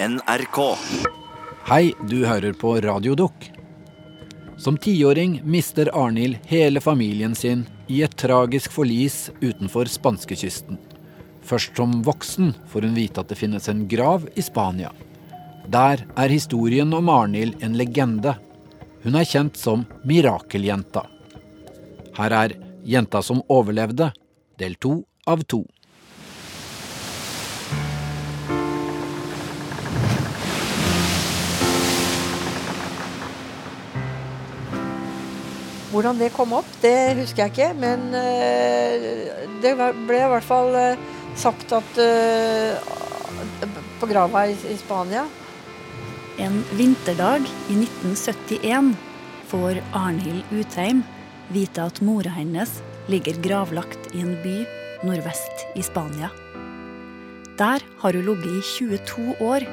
NRK. Hei, du hører på Radio Dukk. Som tiåring mister Arnhild hele familien sin i et tragisk forlis utenfor spanskekysten. Først som voksen får hun vite at det finnes en grav i Spania. Der er historien om Arnhild en legende. Hun er kjent som Mirakeljenta. Her er Jenta som overlevde, del to av to. Hvordan det kom opp, det husker jeg ikke. Men eh, det ble i hvert fall eh, sagt at eh, på grava i, Spania En vinterdag i 1971 får Arnhild Utheim vite at mora hennes ligger gravlagt i en by nordvest i Spania. Der har hun ligget i 22 år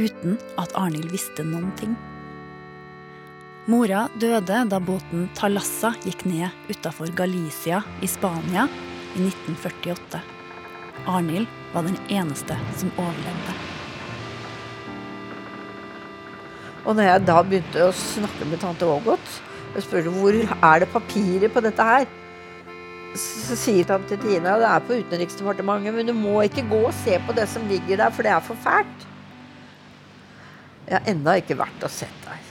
uten at Arnhild visste noen ting. Mora døde da båten Talassa gikk ned utafor Galicia i Spania i 1948. Arnhild var den eneste som overlevde. Og når jeg da begynte å snakke med tante Ågot og spurte hvor er det papiret på dette her, så sier tante Tina det er på Utenriksdepartementet, men du må ikke gå og se på det som ligger der, for det er for fælt. Jeg har ennå ikke vært og sett der.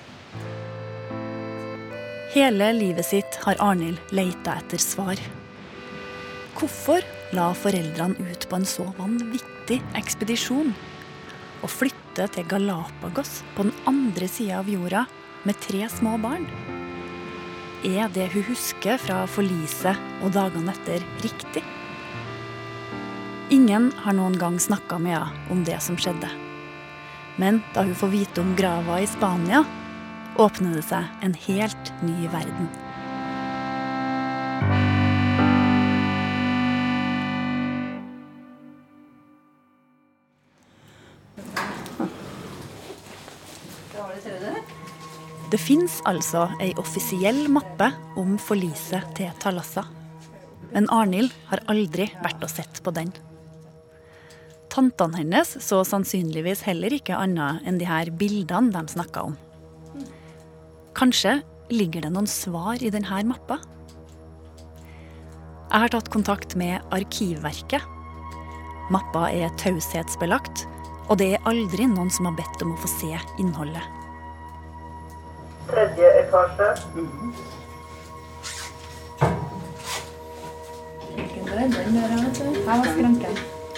Hele livet sitt har Arnhild leita etter svar. Hvorfor la foreldrene ut på en så vanvittig ekspedisjon? Å flytte til Galapagos på den andre sida av jorda med tre små barn? Er det hun husker fra forliset og dagene etter, riktig? Ingen har noen gang snakka med henne om det som skjedde. Men da hun får vite om grava i Spania, åpner det seg en helt ny verden. Det fins altså ei offisiell mappe om forliset til Talassa. Men Arnhild har aldri vært og sett på den. Tantene hennes så sannsynligvis heller ikke annet enn de her bildene de snakka om. Kanskje ligger det noen svar i denne mappa? Jeg har tatt kontakt med Arkivverket. Mappa er taushetsbelagt, og det er aldri noen som har bedt om å få se innholdet. Tredje etasje.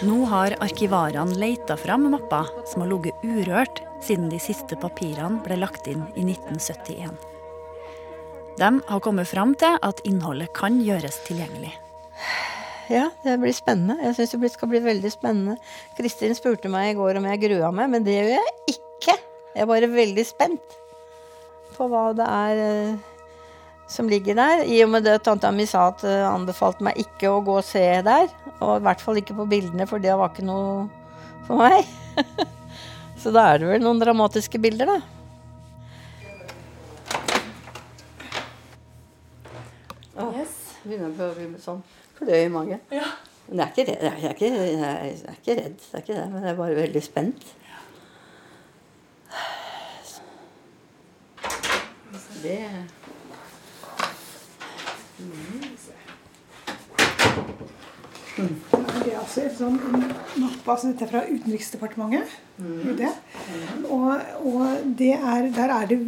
Nå har arkivarene leita fram mappa, som har ligget urørt siden de siste papirene ble lagt inn i 1971. De har kommet fram til at innholdet kan gjøres tilgjengelig. Ja, det blir spennende. Jeg syns det skal bli veldig spennende. Kristin spurte meg i går om jeg grua meg, men det gjør jeg ikke. Jeg er bare veldig spent på hva det er eh, som ligger der. I og med det tanta mi sa at uh, anbefalte meg ikke å gå og se der. Og i hvert fall ikke på bildene, for det var ikke noe for meg. Så da er det vel noen dramatiske bilder, da. Yes. Begynner å bli sånn klø i magen. Men jeg er, ikke jeg, er ikke, jeg er ikke redd, det er ikke det, men jeg er bare veldig spent. Det Det er altså et sånn mappe altså dette er fra Utenriksdepartementet. UD. Og, og det er, der er det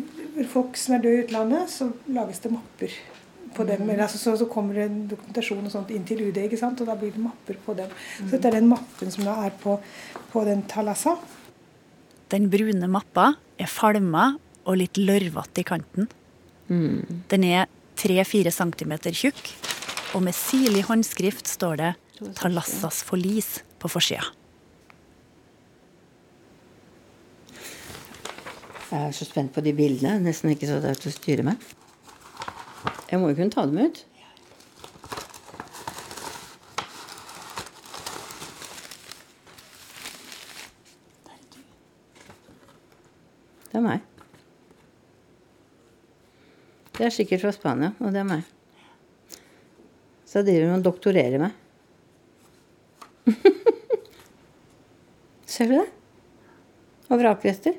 folk som er døde i utlandet, så lages det mapper på dem. Eller, altså, så, så kommer det dokumentasjon og sånt inn til UD, ikke sant? og da blir det mapper på dem. Så dette er den mappen som da er på, på den Talassa. Den brune mappa er falma og litt lørvete i kanten. Den er 3-4 cm tjukk, og med sirlig håndskrift står det 'Talassas forlis' på forsida. Jeg er så spent på de bildene. Nesten ikke så det til å styre med. Jeg må jo kunne ta dem ut. Det er meg. Det er sikkert fra Spania, og det er meg. Så jeg driver og doktorerer meg. Ser du det? Og vrakrester.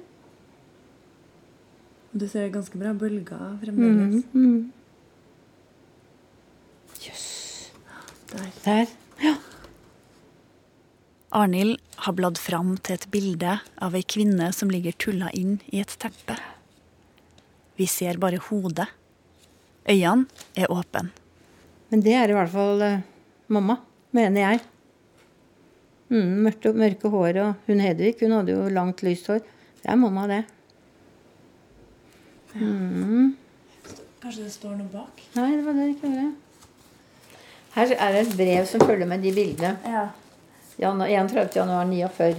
Du ser ganske bra bølger fremdeles. Mm. Der. Der. Ja. Arnhild har bladd fram til et bilde av ei kvinne som ligger tulla inn i et teppe. Vi ser bare hodet. Øynene er åpne. Men det er i hvert fall eh, mamma, mener jeg. Mm, mørke, mørke hår og hun Hedvig, hun hadde jo langt, lyst hår. Det er mamma, det. Mm. Kanskje det står noe bak? Nei, det var det det ikke gjorde. Her er det et brev som følger med de bildene. Ja. Jan- 31. januar 49.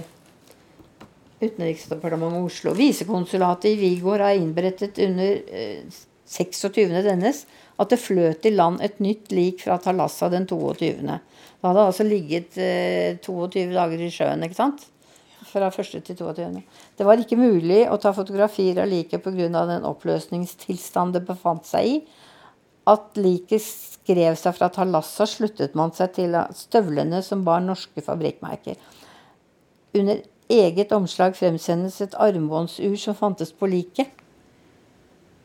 Utenriksdepartementet Oslo. Visekonsulatet i Vigor har innberettet under eh, 26. dennes at det fløt i land et nytt lik fra Thalassa den 22. Det hadde altså ligget eh, 22 dager i sjøen, ikke sant? Fra 1. til 22. Det var ikke mulig å ta fotografier av liket pga. den oppløsningstilstand det befant seg i. At liket skrev seg fra Thalassa, sluttet man seg til støvlene som bar norske fabrikkmerker. Under eget omslag fremsendes et armbåndsur som fantes på liket.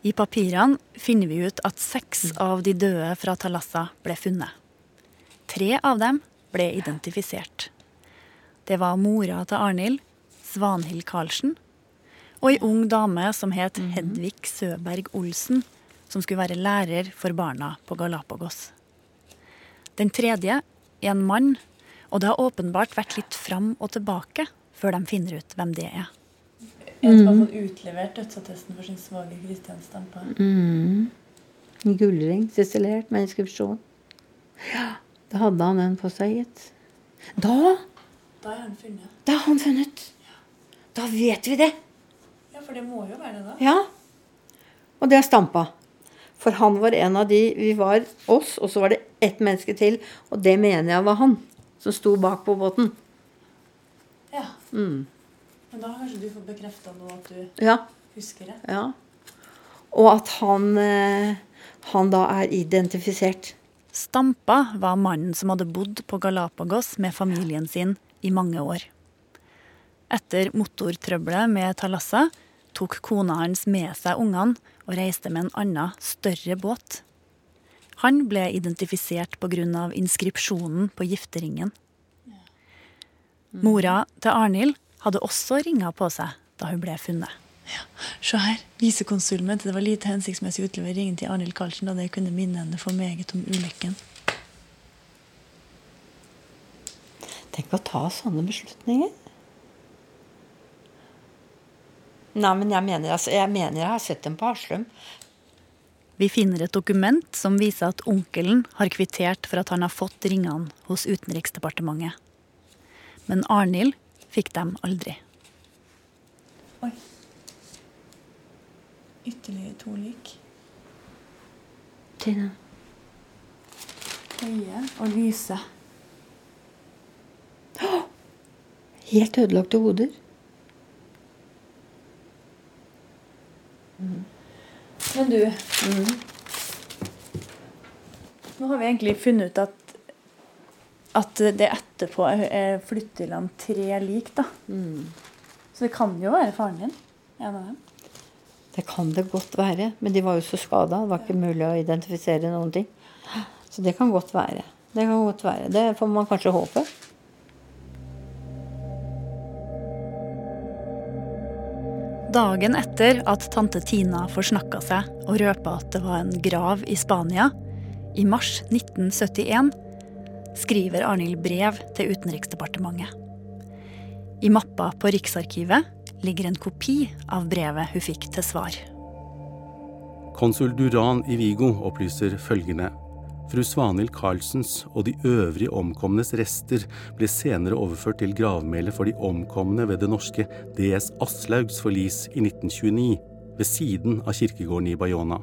I papirene finner vi ut at seks av de døde fra Talassa ble funnet. Tre av dem ble identifisert. Det var mora til Arnhild, Svanhild Karlsen, og ei ung dame som het Hedvig Søberg Olsen, som skulle være lærer for barna på Galapagos. Den tredje er en mann, og det har åpenbart vært litt fram og tilbake før de finner ut hvem det er. En som har fått utlevert dødsattesten for sin svoger Kristian Stampa. En gullring, sisilert med inskripsjon. Ja, da hadde han den på seg, gitt. Da, Da er han funnet. da har han funnet. Da vet vi det. Ja, for det må jo være det, da. Ja. Og det er Stampa. For han var en av de Vi var oss, og så var det ett menneske til. Og det mener jeg var han som sto bak på båten. Ja. Mm. Men da har kanskje du fått bekrefta nå at du Ja. husker det. ja. Og at han, eh, han da er identifisert. Stampa var mannen som hadde bodd på Galapagos med familien sin i mange år. Etter motortrøbbelet med Talassa tok kona hans med seg ungene og reiste med en annen, større båt. Han ble identifisert pga. inskripsjonen på gifteringen. Mora til Arnhild hadde også ringer på seg da hun ble funnet. Ja, Se her. Visekonsulen mente det var lite hensiktsmessig å utlevere ringen til Arnhild Karlsen da det kunne minne henne for meget om ulykken. Tenk å ta sånne beslutninger. Nei, men jeg mener, altså, jeg mener jeg har sett dem på Haslum. Vi finner et dokument som viser at onkelen har kvittert for at han har fått ringene hos Utenriksdepartementet. Men Arnhild fikk de aldri. Oi. Ytterligere to lik. Tine. Høye og lyse. Helt ødelagte hoder. Men du Nå har vi egentlig funnet ut at at det etterpå er- er flyttet i land tre lik, da. Så det kan jo være faren din. En av dem. Det kan det godt være, men de var jo så skada. Det var ikke mulig å identifisere noen ting. Så det kan godt være. Det kan godt være. Det får man kanskje håpe. Dagen etter at tante Tina forsnakka seg og røpa at det var en grav i Spania, i mars 1971, skriver Arnhild brev til Utenriksdepartementet. I mappa på Riksarkivet ligger en kopi av brevet hun fikk til svar. Konsul Duran i Vigo opplyser følgende. Fru Svanhild Karlsens og de øvrige omkomnes rester ble senere overført til gravmælet for de omkomne ved det norske DS Aslaugs forlis i 1929, ved siden av kirkegården i Bayona.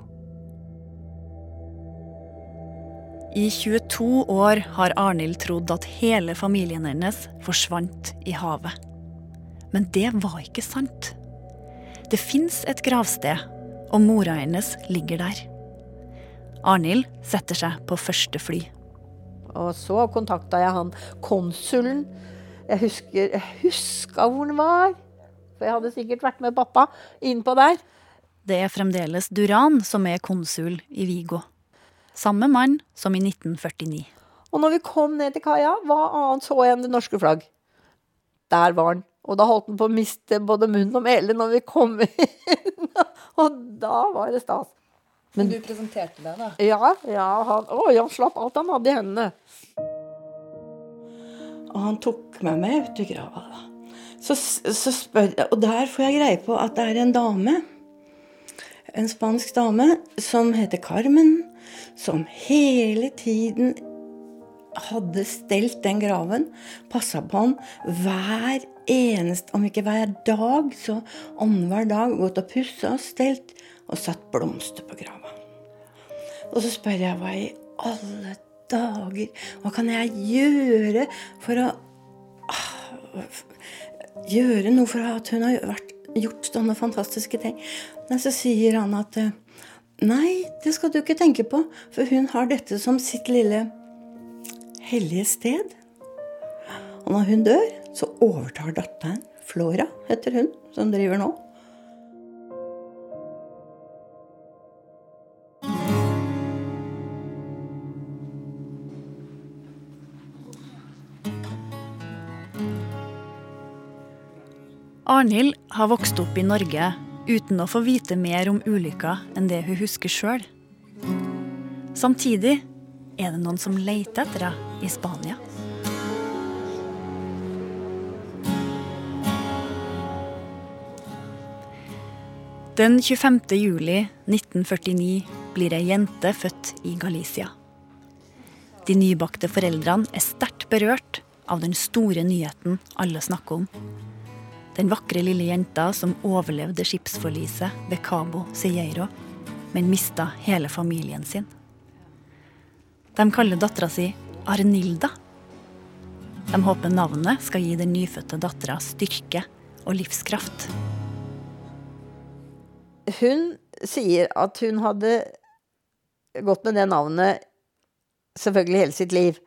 I 22 år har Arnhild trodd at hele familien hennes forsvant i havet. Men det var ikke sant. Det fins et gravsted, og mora hennes ligger der. Arnhild setter seg på første fly. Og så kontakta jeg han konsulen. Jeg husker jeg huska hvor han var. For jeg hadde sikkert vært med pappa innpå der. Det er fremdeles Duran som er konsul i Vigo. Samme mann som i 1949. Og når vi kom ned til kaia, hva annet så jeg enn det norske flagg? Der var han. Og da holdt han på å miste både munn og mæle når vi kom inn. og da var det stas. Men du presenterte deg, da? Ja, ja han, å, han slapp alt han hadde i hendene. Og han tok meg med ut i grava. da. Så, så spør, og der får jeg greie på at det er en dame, en spansk dame, som heter Carmen, som hele tiden hadde stelt den graven, passa på han hver eneste, om ikke hver dag, så annenhver dag gått og pussa og stelt og satt blomster på grava. Og så spør jeg hva i alle dager Hva kan jeg gjøre for å ah, Gjøre noe for at hun har vært, gjort sånne fantastiske ting. Men så sier han at Nei, det skal du ikke tenke på, for hun har dette som sitt lille hellige sted. Og når hun dør, så overtar datteren, Flora heter hun, som driver nå. Arnhild har vokst opp i Norge uten å få vite mer om ulykka enn det hun husker sjøl. Samtidig er det noen som leter etter henne i Spania. Den 25. juli 1949 blir ei jente født i Galicia. De nybakte foreldrene er sterkt berørt av den store nyheten alle snakker om. Den vakre lille jenta som overlevde skipsforliset ved Cabo Sieiro, men mista hele familien sin. De kaller dattera si Arnilda. De håper navnet skal gi den nyfødte dattera styrke og livskraft. Hun sier at hun hadde gått med det navnet selvfølgelig hele sitt liv.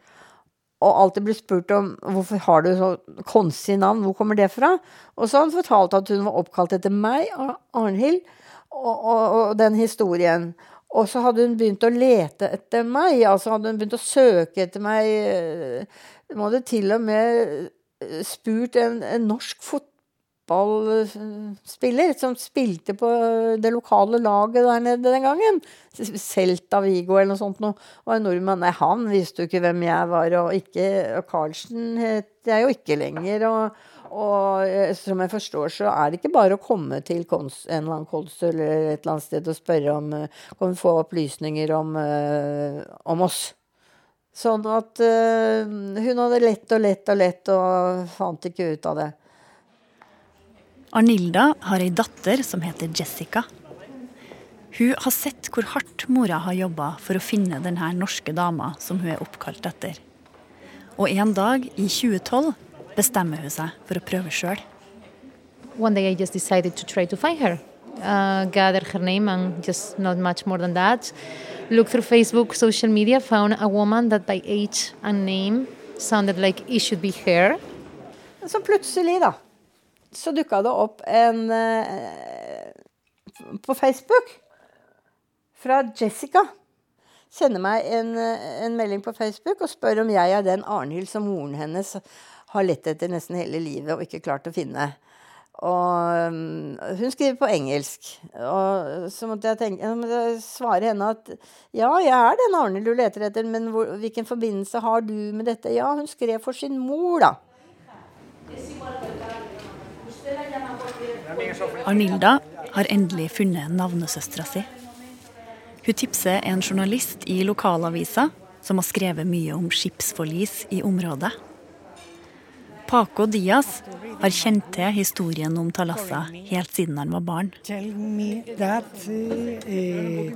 Og alltid blir spurt om hvorfor har du så konstig navn, hvor kommer det fra? Og så har hun fortalt at hun var oppkalt etter meg, Arnhild, og, og, og den historien. Og så hadde hun begynt å lete etter meg, altså hadde hun begynt å søke etter meg. Hun hadde til og med spurt en, en norsk fotballspiller som spilte på det lokale laget der nede den gangen. Celta Vigo eller noe sånt noe. Og en nordmann Nei, han visste jo ikke hvem jeg var, og ikke Og Carlsen het jeg jo ikke lenger. og og som jeg forstår, så er det ikke bare å komme til en eller annen konsul eller et eller annet sted og spørre om Kan vi få opplysninger om, om oss? Sånn at uh, hun hadde lett og lett og lett og fant ikke ut av det. Arnilda har ei datter som heter Jessica. Hun har sett hvor hardt mora har jobba for å finne denne norske dama som hun er oppkalt etter. Og en dag i 2012 bestemmer hun seg for å prøve sjøl. One day I just decided to try to find her. Uh, gather her name and just not much more than that. Look through Facebook, social media, found a woman that by age and name sounded like it should be her. Så plutselig, da, så dukka det opp en uh, på Facebook fra Jessica. Sender meg en, en, melding på Facebook og spør om jeg er den Arnhild som moren hennes har lett etter nesten hele livet og ikke klart å finne. Og um, hun skriver på engelsk. Og så måtte jeg, tenke, jeg svare henne at ja, jeg er den Arnhild du leter etter, men hvor, hvilken forbindelse har du med dette? Ja, hun skrev for sin mor, da. Arnilda har endelig funnet navnesøstera si. Hun tipser en journalist i lokalavisa som har skrevet mye om skipsforlis i området. Paco Diaz har kjent til historien om Talassa helt siden han var barn. That, uh,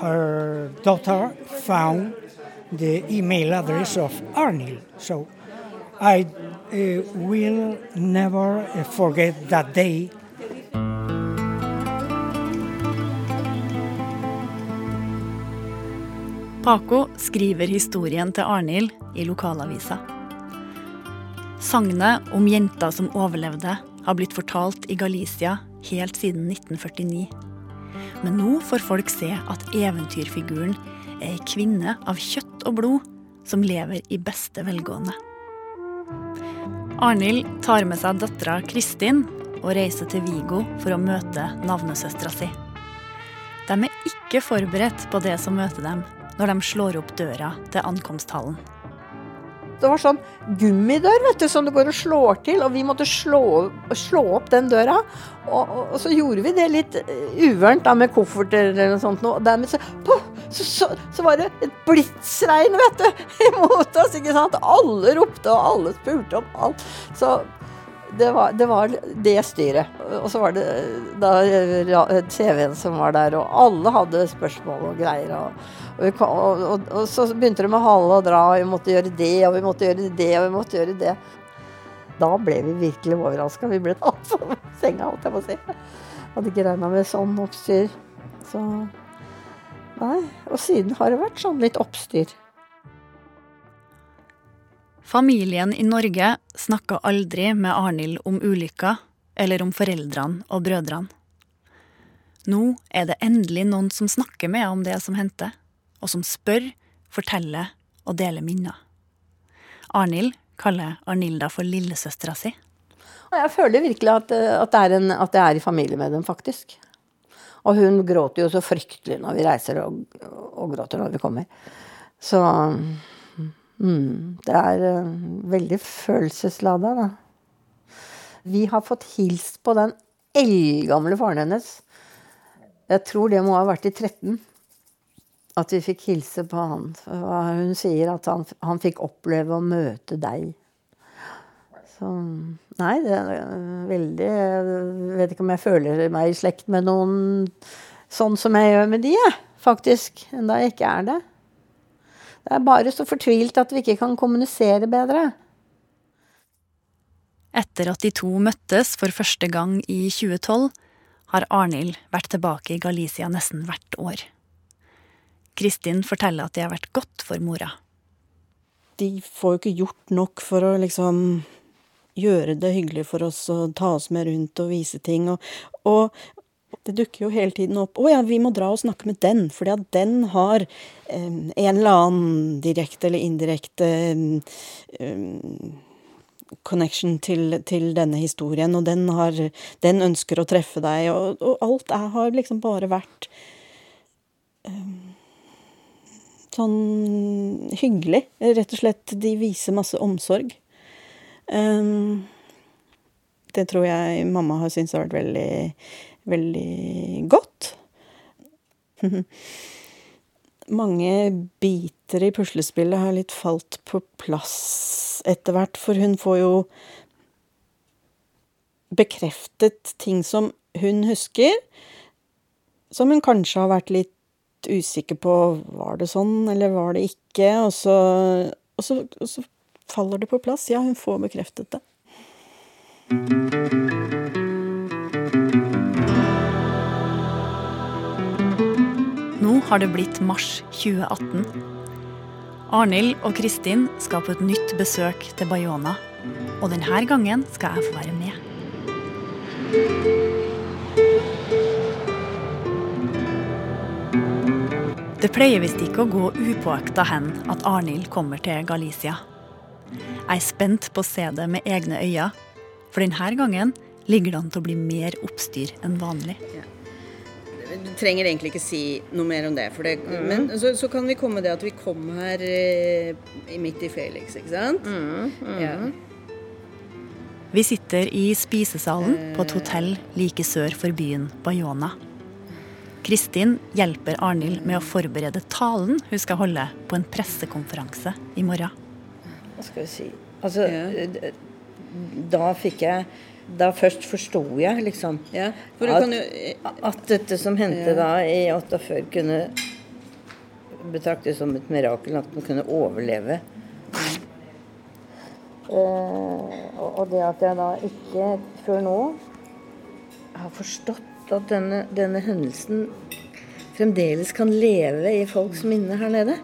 her daughter found the email address of Arnil. I uh, will never forget that day Paco skriver historien til Arnhild i lokalavisa. Sagnet om jenta som overlevde, har har blitt fortalt i Galicia helt siden 1949. Men nå får folk se at eventyrfiguren er ei kvinne av kjøtt og blod som lever i beste velgående. Arnhild tar med seg dattera Kristin og reiser til Vigo for å møte navnesøstera si. De er ikke forberedt på det som møter dem når de slår opp døra til ankomsthallen. Det var sånn gummidør vet du, som du går og slår til, og vi måtte slå, slå opp den døra. Og, og, og, så gjorde vi det litt uvørent da med kofferter eller noe sånt. Og dermed så, så, så, så, var det et blitsregn, vet du, imot oss. ikke sant? Alle ropte, og alle spurte om alt. Så det var, det var, det styret. Og så var det da TV-en som var der, og alle hadde spørsmål og greier. og, og, og, og, så begynte det med hale og dra, og vi måtte gjøre det, og vi måtte gjøre det, og vi måtte gjøre det. Da ble vi virkelig overraska. Vi ble tatt på senga, holdt jeg på å si. Hadde ikke regna med sånn oppstyr. Så Nei. Og siden har det vært sånn litt oppstyr. Familien i Norge snakka aldri med Arnhild om ulykka eller om foreldrene og brødrene. Nå er det endelig noen som snakker med om det som hendte og som spør, forteller og deler minner. Arnhild kaller Arnilda for lillesøstera si. Jeg føler virkelig at, at, det en, at, det er i familie med dem, faktisk. Og hun gråter jo så fryktelig når vi reiser, og, og gråter når vi kommer. Så mm, det er uh, veldig følelseslada, da. Vi har fått hilst på den eldgamle faren hennes. Jeg tror det må ha vært i 13 at vi fikk hilse på han. Hun sier at han, han fikk oppleve å møte deg. Så Nei, det er veldig Jeg vet ikke om jeg føler meg i slekt med noen sånn som jeg gjør med de, faktisk. Enda jeg ikke er det. Det er bare så fortvilt at vi ikke kan kommunisere bedre. Etter at de to møttes for første gang i 2012, har Arnhild vært tilbake i Galicia nesten hvert år. Kristin forteller at det har vært godt for mora. De får jo ikke gjort nok for å liksom gjøre det hyggelig for oss og ta oss med rundt og vise ting. Og, og det dukker jo hele tiden opp 'Å ja, vi må dra og snakke med den', fordi at den har eh, en eller annen direkte eller indirekte eh, connection til, til, denne historien, og den, har, den ønsker å treffe deg, og, og alt er, har liksom bare vært eh, sånn hyggelig. Rett og slett, de viser masse omsorg. Um, det tror jeg mamma har syntes har vært veldig, veldig godt. Mange biter i puslespillet har litt falt på plass etter hvert, for hun får jo bekreftet ting som hun husker, som hun kanskje har vært litt usikker på var det sånn eller var det ikke, og så, og så, og så faller det på plass. Ja, hun får bekreftet det. Nå har det blitt mars 2018. Arnhild og Kristin skal på et nytt besøk til Bayona. Og denne gangen skal jeg få være med. Det pleier visst ikke å gå upåakta hen at Arnhild kommer til Galicia. Jeg er spent på å se det med egne øyne, for denne gangen ligger det an til å bli mer oppstyr enn vanlig. Ja. Du trenger egentlig ikke si noe mer om det. det mm. Men så, så, kan vi komme det at vi kom her eh, midt i Felix, ikke sant? Mm, mm. Ja. Vi sitter i spisesalen på et hotell like sør for byen Bayona. Kristin hjelper Arnhild med å forberede talen hun skal holde på en pressekonferanse i morgen. Hva skal vi si Altså, ja. da fikk jeg Da først forsto jeg, liksom, ja, at, jo, at, dette som hendte ja. da i 48, kunne betraktes som et mirakel. At den kunne overleve. Uh, og det at jeg da ikke før nå har forstått at denne, denne hendelsen fremdeles kan leve i folks minne her nede.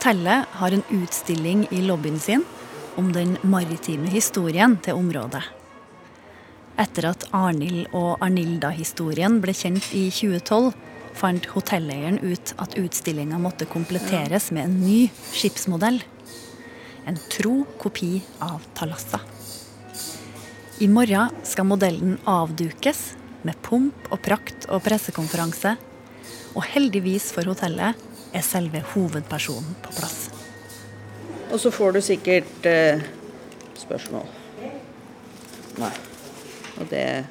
Hotellet har en utstilling i lobbyen sin om den maritime historien til området. Etter at Arnhild og Arnilda-historien ble kjent i 2012, fant hotelleieren ut at utstillinga måtte kompletteres med en ny skipsmodell. En tro kopi av Talassa. I morgen skal modellen avdukes med pomp og prakt og pressekonferanse. Og heldigvis for hotellet er selve hovedpersonen på plass. Og så får du sikkert eh, spørsmål. Nei. Og det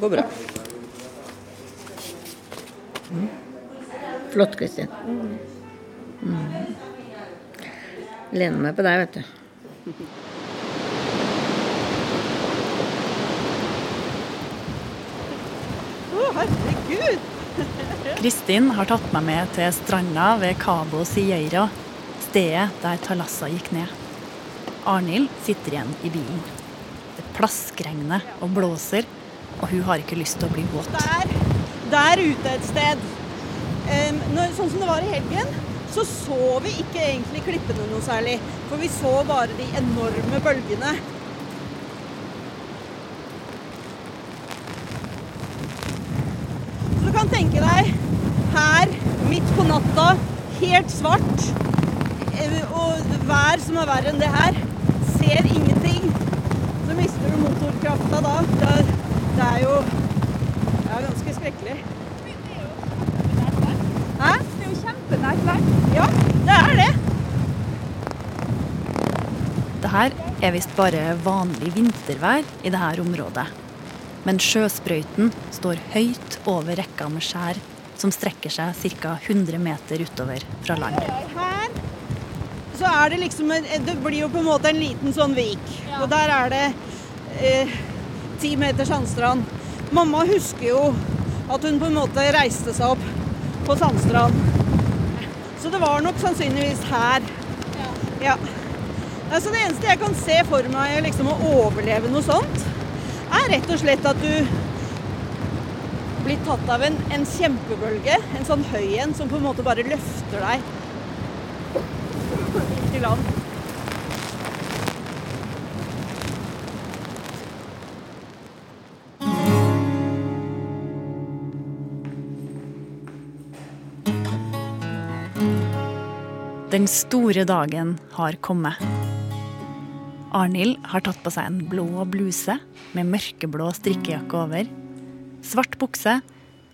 går bra. Mm. Flott, Kristin. Mm. Lener meg på deg, vet du. Å, herregud! Kristin har tatt meg med til stranda ved Cabo Sieira, stedet der Talassa gikk ned. Arnhild sitter igjen i bilen. Det plaskregner og blåser, og hun har ikke lyst til å bli våt. Der, der ute et sted. Um, når, sånn som det var i helgen, så så vi ikke egentlig klippene noe særlig. For vi så bare de enorme bølgene. Så du kan tenke deg her midt på natta, helt svart, eh, og vær som er verre enn det her. Ser ingenting. Så mister du motorkrafta da. Det er, det er jo ja, ganske skrekkelig. Hæ? Det er jo kjempenært vær. Ja, det er det. Det her er visst bare vanlig vintervær i dette området. Men sjøsprøyten står høyt over rekka med skjær som strekker seg ca. 100 meter utover fra land. Her så er det liksom en, Det blir jo på en måte en liten sånn vik. Og der er det eh, ti meter sandstrand. Mamma husker jo at hun på en måte reiste seg opp på sandstrand. Så det var nok sannsynligvis her. Ja. Altså det eneste jeg kan se for meg liksom å overleve noe sånt, er rett og slett at du blir tatt av en, en kjempebølge, en sånn høy en, som på en måte bare løfter deg til land. Den store dagen har kommet. Arnhild har tatt på seg en blå bluse med mørkeblå strikkejakke over, svart bukse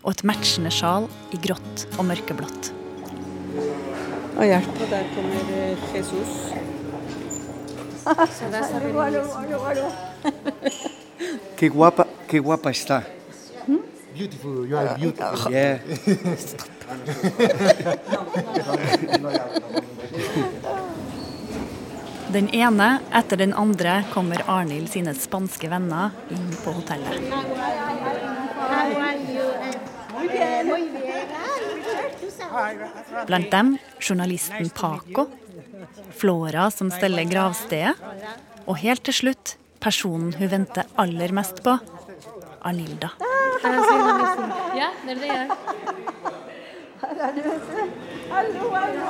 og et matchende sjal i grått og mørkeblått. Og hjelp. Og der kommer Jesus. Qué guapa, qué guapa está. Beautiful, you are beautiful. Yeah. Den ene etter den andre kommer Arnhild sine spanske venner inn på hotellet. Blant dem journalisten Paco, Flora som steller gravstedet, og helt til slutt personen hun venter aller mest på, Arnilda. Ja, det er det Hallo, hallo,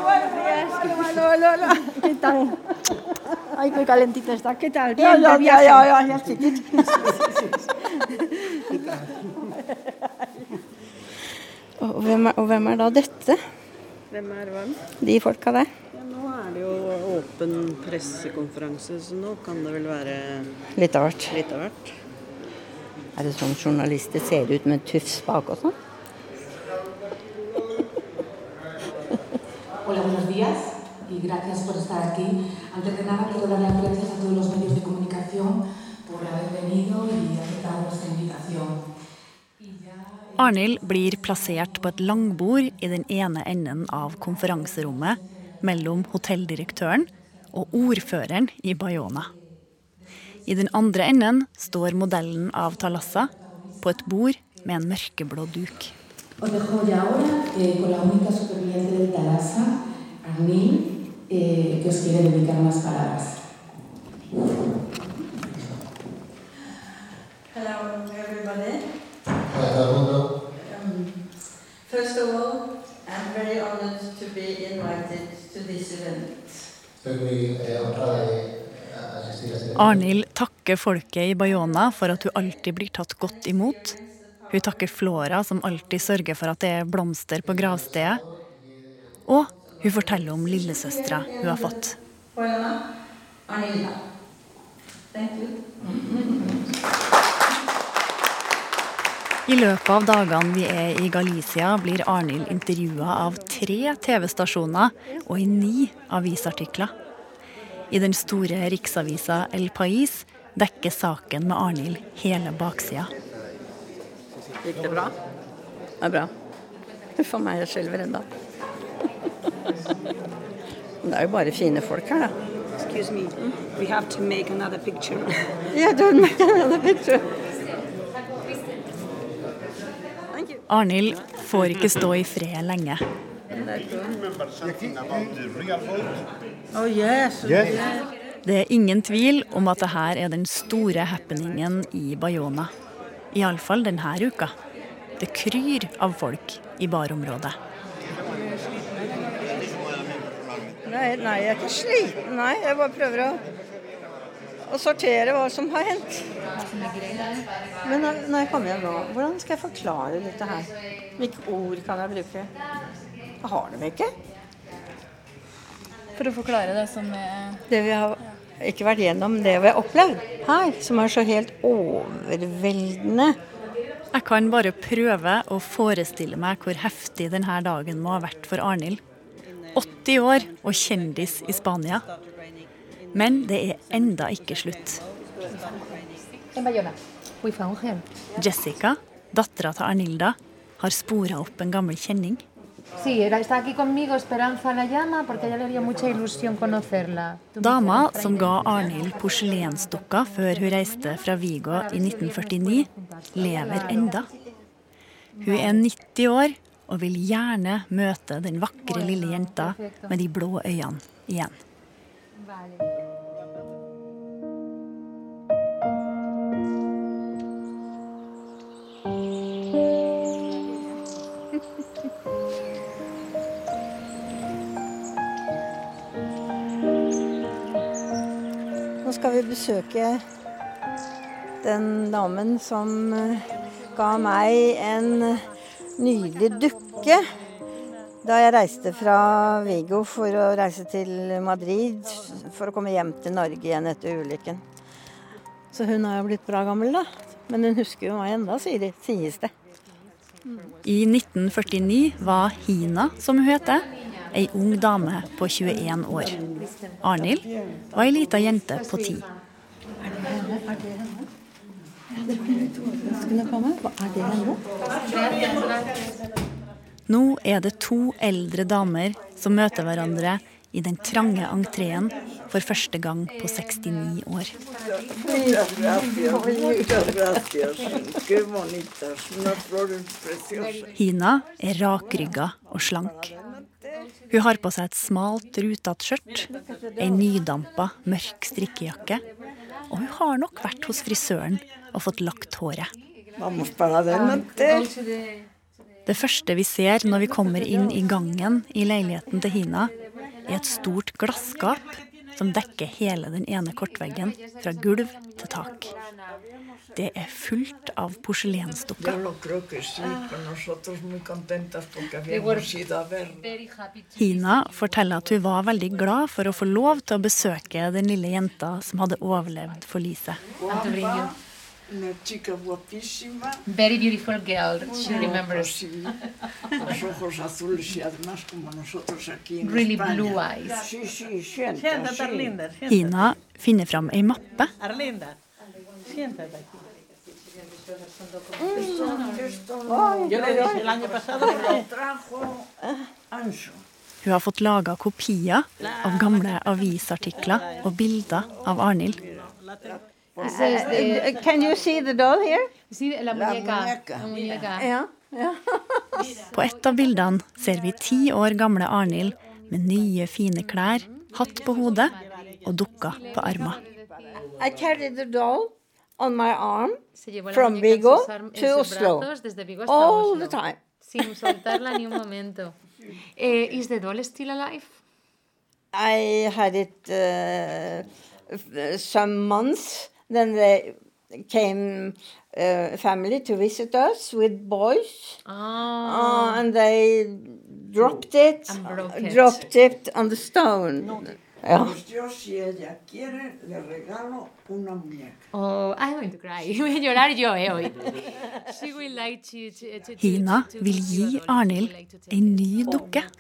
Ay, qué calentito está. ¿Qué tal? Bien, ya, ya, ya, sikkert. Og hvem, er, og hvem er da dette? Hvem er hvem? De folka der? Ja, nå er det jo åpen pressekonferanse, så nå kan det vel være Litt av hvert. litt av hvert. Er det sånn journalister ser ut med tufs bak og sånn? Hola, buenos días y gracias por estar aquí. Antes de nada, quiero dar las gracias a todos los medios de comunicación por haber venido y aceptado nuestra invitación. Arnhild blir plassert på et langbord i den ene enden av konferanserommet mellom hotelldirektøren og ordføreren i Bayona. I den andre enden står modellen av Talassa på et bord med en mørkeblå duk. Os dejo ya ahora eh, con la única superviviente de Talasa, Arnil, eh, que os quiere dedicar unas palabras. Hello, everybody. Um, first of all, I'm very honored to be invited to this event. Arnhild takker folket i Bayona for at hun alltid blir tatt godt imot. Hun takker Flora, som alltid sørger for at det er blomster på gravstedet. Og hun forteller om lillesøstera hun har fått. I løpet av dagene vi er i Galicia, blir Arnhild intervjua av tre TV-stasjoner og i ni avisartikler. I den store riksavisa El Pais dekker saken med Arnhild hele baksida. Gikk det bra? Det er bra. Huff a meg, jeg skjelver ennå. Det er jo bare fine folk her, da. Excuse me, we have to make another picture. Yeah, don't make another picture. Arnhild får ikke stå i fred lenge. Oh. Det er ingen tvil om at dette er den store happeningen i Bayona. Iallfall denne uka. Det kryr av folk i barområdet. Nei, nei, jeg er ikke sliten, nei. Jeg bare prøver å, å sortere hva som har hendt. Men når når jeg kommer hjem nå, hvordan skal jeg forklare dette her? Hvilke ord kan jeg bruke? Jeg har dem ikke. For å forklare det som er Det vi har ikke vært gjennom, det vi har opplevd her, som er så helt overveldende. Jeg kan bare prøve å forestille meg hvor heftig denne dagen må ha vært for Arnhild. 80 år og kjendis i Spania. Men det er enda ikke slutt. Jessica, dattera til Arnilda, har spora opp en gammel kjenning. Dama som ga Arnhild porselensdukka før hun reiste fra Vigo i 1949, lever enda. Hun er 90 år og vil gjerne møte den vakre lille jenta med de blå øynene igjen. Nå skal vi besøke den damen som eh, ga meg en nydelig dukke da jeg reiste fra Vigo for å reise til Madrid for å komme hjem til Norge igjen etter ulykken. Så hun har jo blitt bra gammel, da. Men hun husker jo meg enda, sies det. I 1949 var Hina, som hun heter, ei ung dame på 21 år. Arnhild var ei lita jente på 10. Overraskende Er det henne? er det henne? Nå er det to eldre damer som møter hverandre i den trange entreen for første gang på 69 år. Hina er rakrygga og slank. Hun har på seg et smalt, rutete skjørt, ei nydampa, mørk strikkejakke, og hun har nok vært hos frisøren og fått lagt håret. Det første vi ser når vi kommer inn i gangen i leiligheten til Hina, er et stort glasskap som dekker hele den ene kortveggen fra gulv til tak. Det er fullt av porselensdukker. Hina forteller at hun var veldig glad for å få lov til å besøke den lille jenta som hadde overlevd forliset. Una chica guapísima. Very beautiful girl. She remembers. Los ojos azules y además como nosotros aquí en Really España. blue eyes. Sí, sí, sienta, Siéntate, sí. Hina finner fram ei mappe. Arlinda, siéntate aquí. Yo le dije el año pasado me lo trajo Anso. Hun har fått laga kopier av gamle avisartikler og bilder av Arnhild. This is the- Uh, Can you see the doll here? La La muñeca. La muñeca. Ja, ja. På et av bildene ser vi ti år gamle Arnhild med nye, fine klær, hatt på hodet og dukka på armer. I carried the doll on my arm Se from Vigo to Oslo. brazos desde Vigo hasta All the time. Sin soltarla ni un momento. Eh, is the doll still alive? I had it uh, some months. Then they came uh, family to visit us with boys, uh, and they dropped it, And broke it. dropped it on the stone. Ja. Yo, una muñeca. Oh, I'm going to cry. When you're llorar yo eh. She will like to, to, to, to, Hina vil gi Arnil en ny dukke.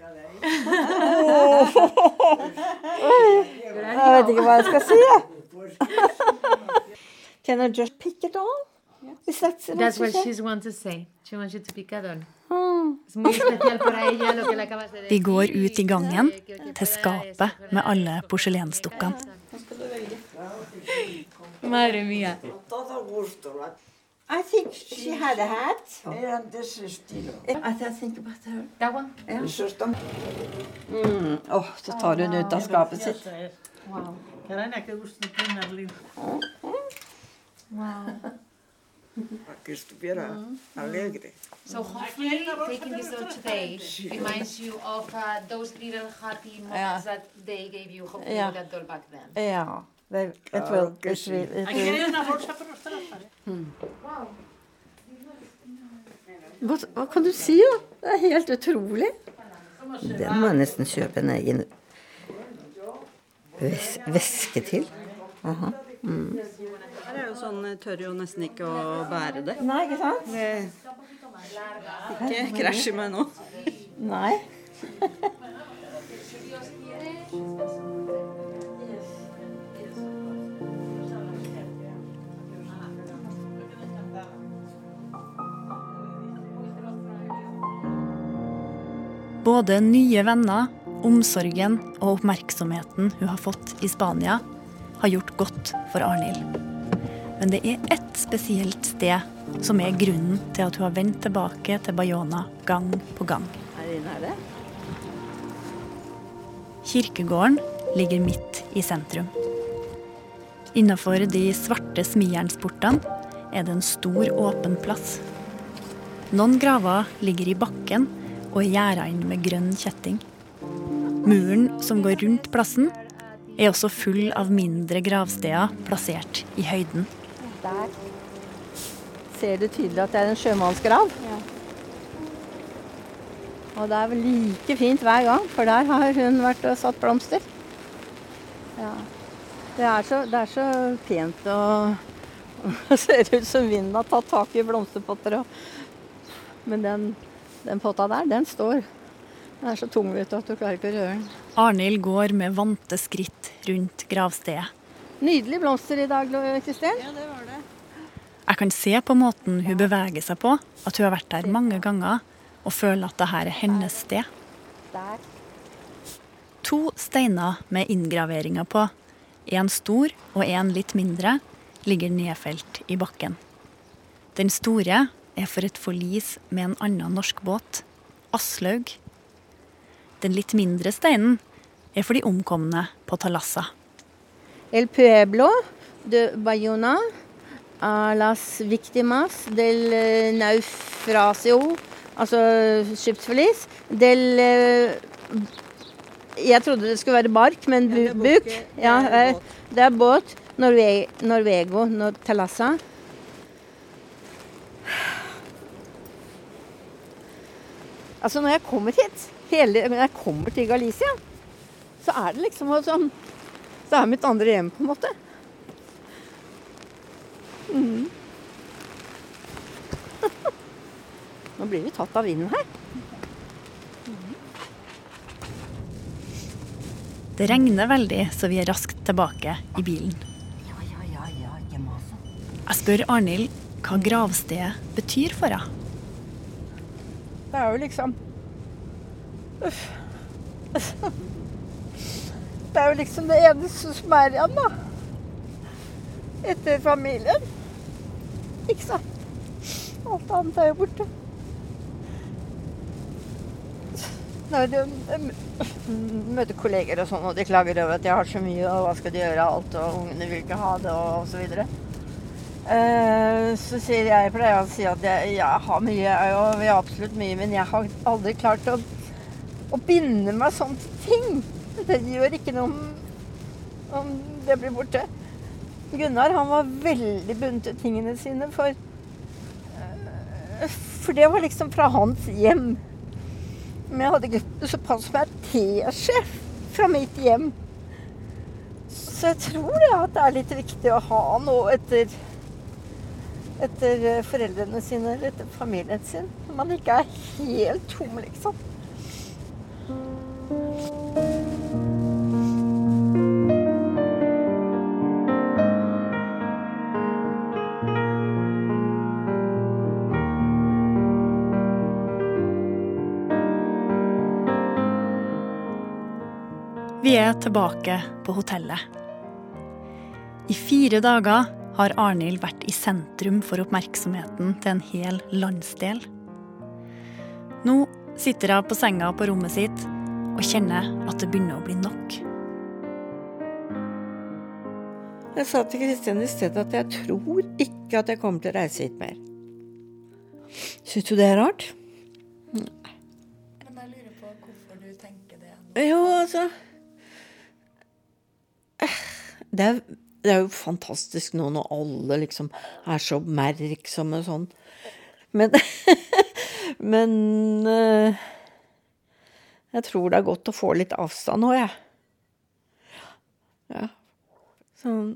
Jeg vet ikke hva jeg skal si, jeg. Can I just pick it all? Is that That's what she wants want to say. She wants you to pick it all. Oh. Vi går ut i gangen, til skapet med alle porselensdukkene. Madre. La... I think she had a hat. Eran de ese estilo. I think about her. That one? Eso. Mm. Så tar hun ut av skapet sitt. Wow. Carana, qué gusto tiene Arlene. Wow. Que estuviera alegre. So hopefully taking this doll today reminds you of uh, those little happy moments Yeah. that they gave you hopefully Yeah. that doll back then. Yeah. They, it will, it will, it will. trazos. Wow. Hva, hva kan du si, da? Det er helt utrolig. Den må jeg nesten kjøpe en egen ves veske til. Aha. Mm. Her er jo sånn, tør jo nesten ikke å bære det. Nei, ikke sant? Det ikke krasjer meg nå. Nei. Både nye venner, omsorgen og oppmerksomheten hun har fått i Spania, har gjort godt for Arnhild. Men det er ett spesielt sted som er grunnen til at hun har vendt tilbake til Bayona gang på gang. Kirkegården ligger midt i sentrum. Innafor de svarte smijernsportene er det en stor, åpen plass. Noen graver ligger i bakken og er gjerda inn med grønn kjetting. Muren som går rundt plassen, er også full av mindre gravsteder plassert i høyden. Der ser du tydelig at det er en sjømannsgrav. Og det er vel like fint hver gang, for der har hun vært og satt blomster. Ja. Det er så, det er så pent og det ser ut som vinden har tatt tak i blomsterpotter. Og, men den, den potta der, den står. Den er så tung vet du, at du klarer ikke å røre den. Arnhild går med vante skritt rundt gravstedet. Nydelig blomster i dag, Kristin. Ja, det var det. Jeg kan se på måten hun beveger seg på, at hun har vært der mange ganger og føler at dette er hennes sted. Der. To steiner med inngraveringer på, en stor og en litt mindre, ligger nedfelt i bakken. Den store er for et forlis med en annen norsk båt, Aslaug. Den litt mindre steinen er for de omkomne på Talassa. El pueblo de Bayona a las víctimas del naufrasio, altså skipsforlis, del eh, Jeg trodde det skulle være bark, men bu buk. Ja, eh, det er båt. Norve Norvego Nor Talassa. Altså, når jeg kommer hit, hele, når jeg kommer til Galicia, så er det liksom sånn Det er mitt andre hjem, på en måte. Mm. Nå blir vi tatt av vinden her. Det regner veldig, så vi er raskt tilbake i bilen. Jeg spør Arnhild hva gravstedet betyr for henne. Det er jo liksom. Det er jo liksom det eneste som er igjen, da. Etter familien. Ikke sant? Alt annet er jo borte. Når du møter kolleger og sånn, og de klager over at jeg har så mye, og hva skal de gjøre alt, og ungene vil ikke ha det, og så videre. Eh, Så sier jeg, pleier jeg å si at jeg, jeg har mye, jeg har absolutt mye, men jeg har aldri klart å å binde meg sånn til ting. Det gjør ikke noe om, om det blir borte. Gunnar han var veldig bundet til tingene sine, for For det var liksom fra hans hjem. Men jeg hadde ikke såpass ei teskje fra mitt hjem. Så jeg tror det at det er litt viktig å ha noe etter etter foreldrene sine eller etter familien sin. Man ikke er helt tom, liksom. Vi er tilbake på hotellet. I fire dager har Arnhild vært i sentrum for oppmerksomheten til en hel landsdel. Nå sitter hun på senga på rommet sitt og kjenner at det begynner å bli nok. Jeg sa til Kristian i sted at jeg tror ikke at jeg kommer til å reise hit mer. Syns du det er rart? Nei. Men jeg lurer på hvorfor du tenker det. Jo, altså det er, det er jo fantastisk nå når alle liksom er så oppmerksomme sånn. Men Men uh, jeg tror det er godt å få litt avstand nå, jeg. Ja. Sånn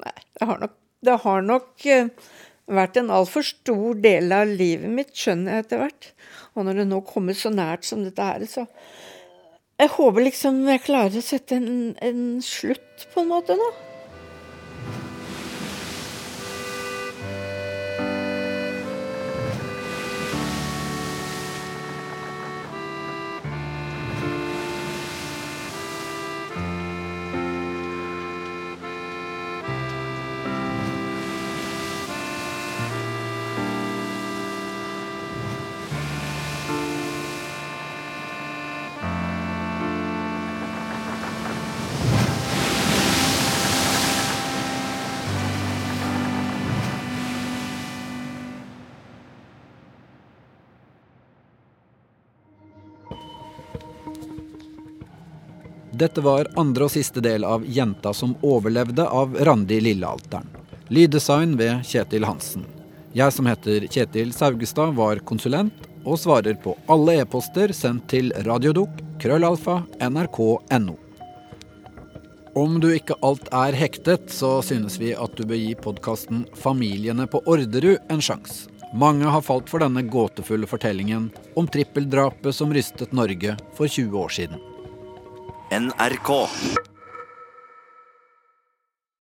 Nei, det har nok, det har nok uh, vært en altfor stor del av livet mitt, skjønner jeg etter hvert. Og når det nå kommer så nært som dette her, så Jeg håper liksom jeg klarer å sette en, en slutt, på en måte, nå. Dette var andre og siste del av Jenta som overlevde av Randi Lillealteren. Lyddesign ved Kjetil Hansen. Jeg som heter Kjetil Saugestad, var konsulent og svarer på alle e-poster sendt til radiodok krøllalfa nrk.no. Om du ikke alt er hektet, så synes vi at du bør gi podkasten 'Familiene på Orderud' en sjanse. Mange har falt for denne gåtefulle fortellingen om trippeldrapet som rystet Norge for 20 år siden. NRK.